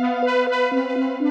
Música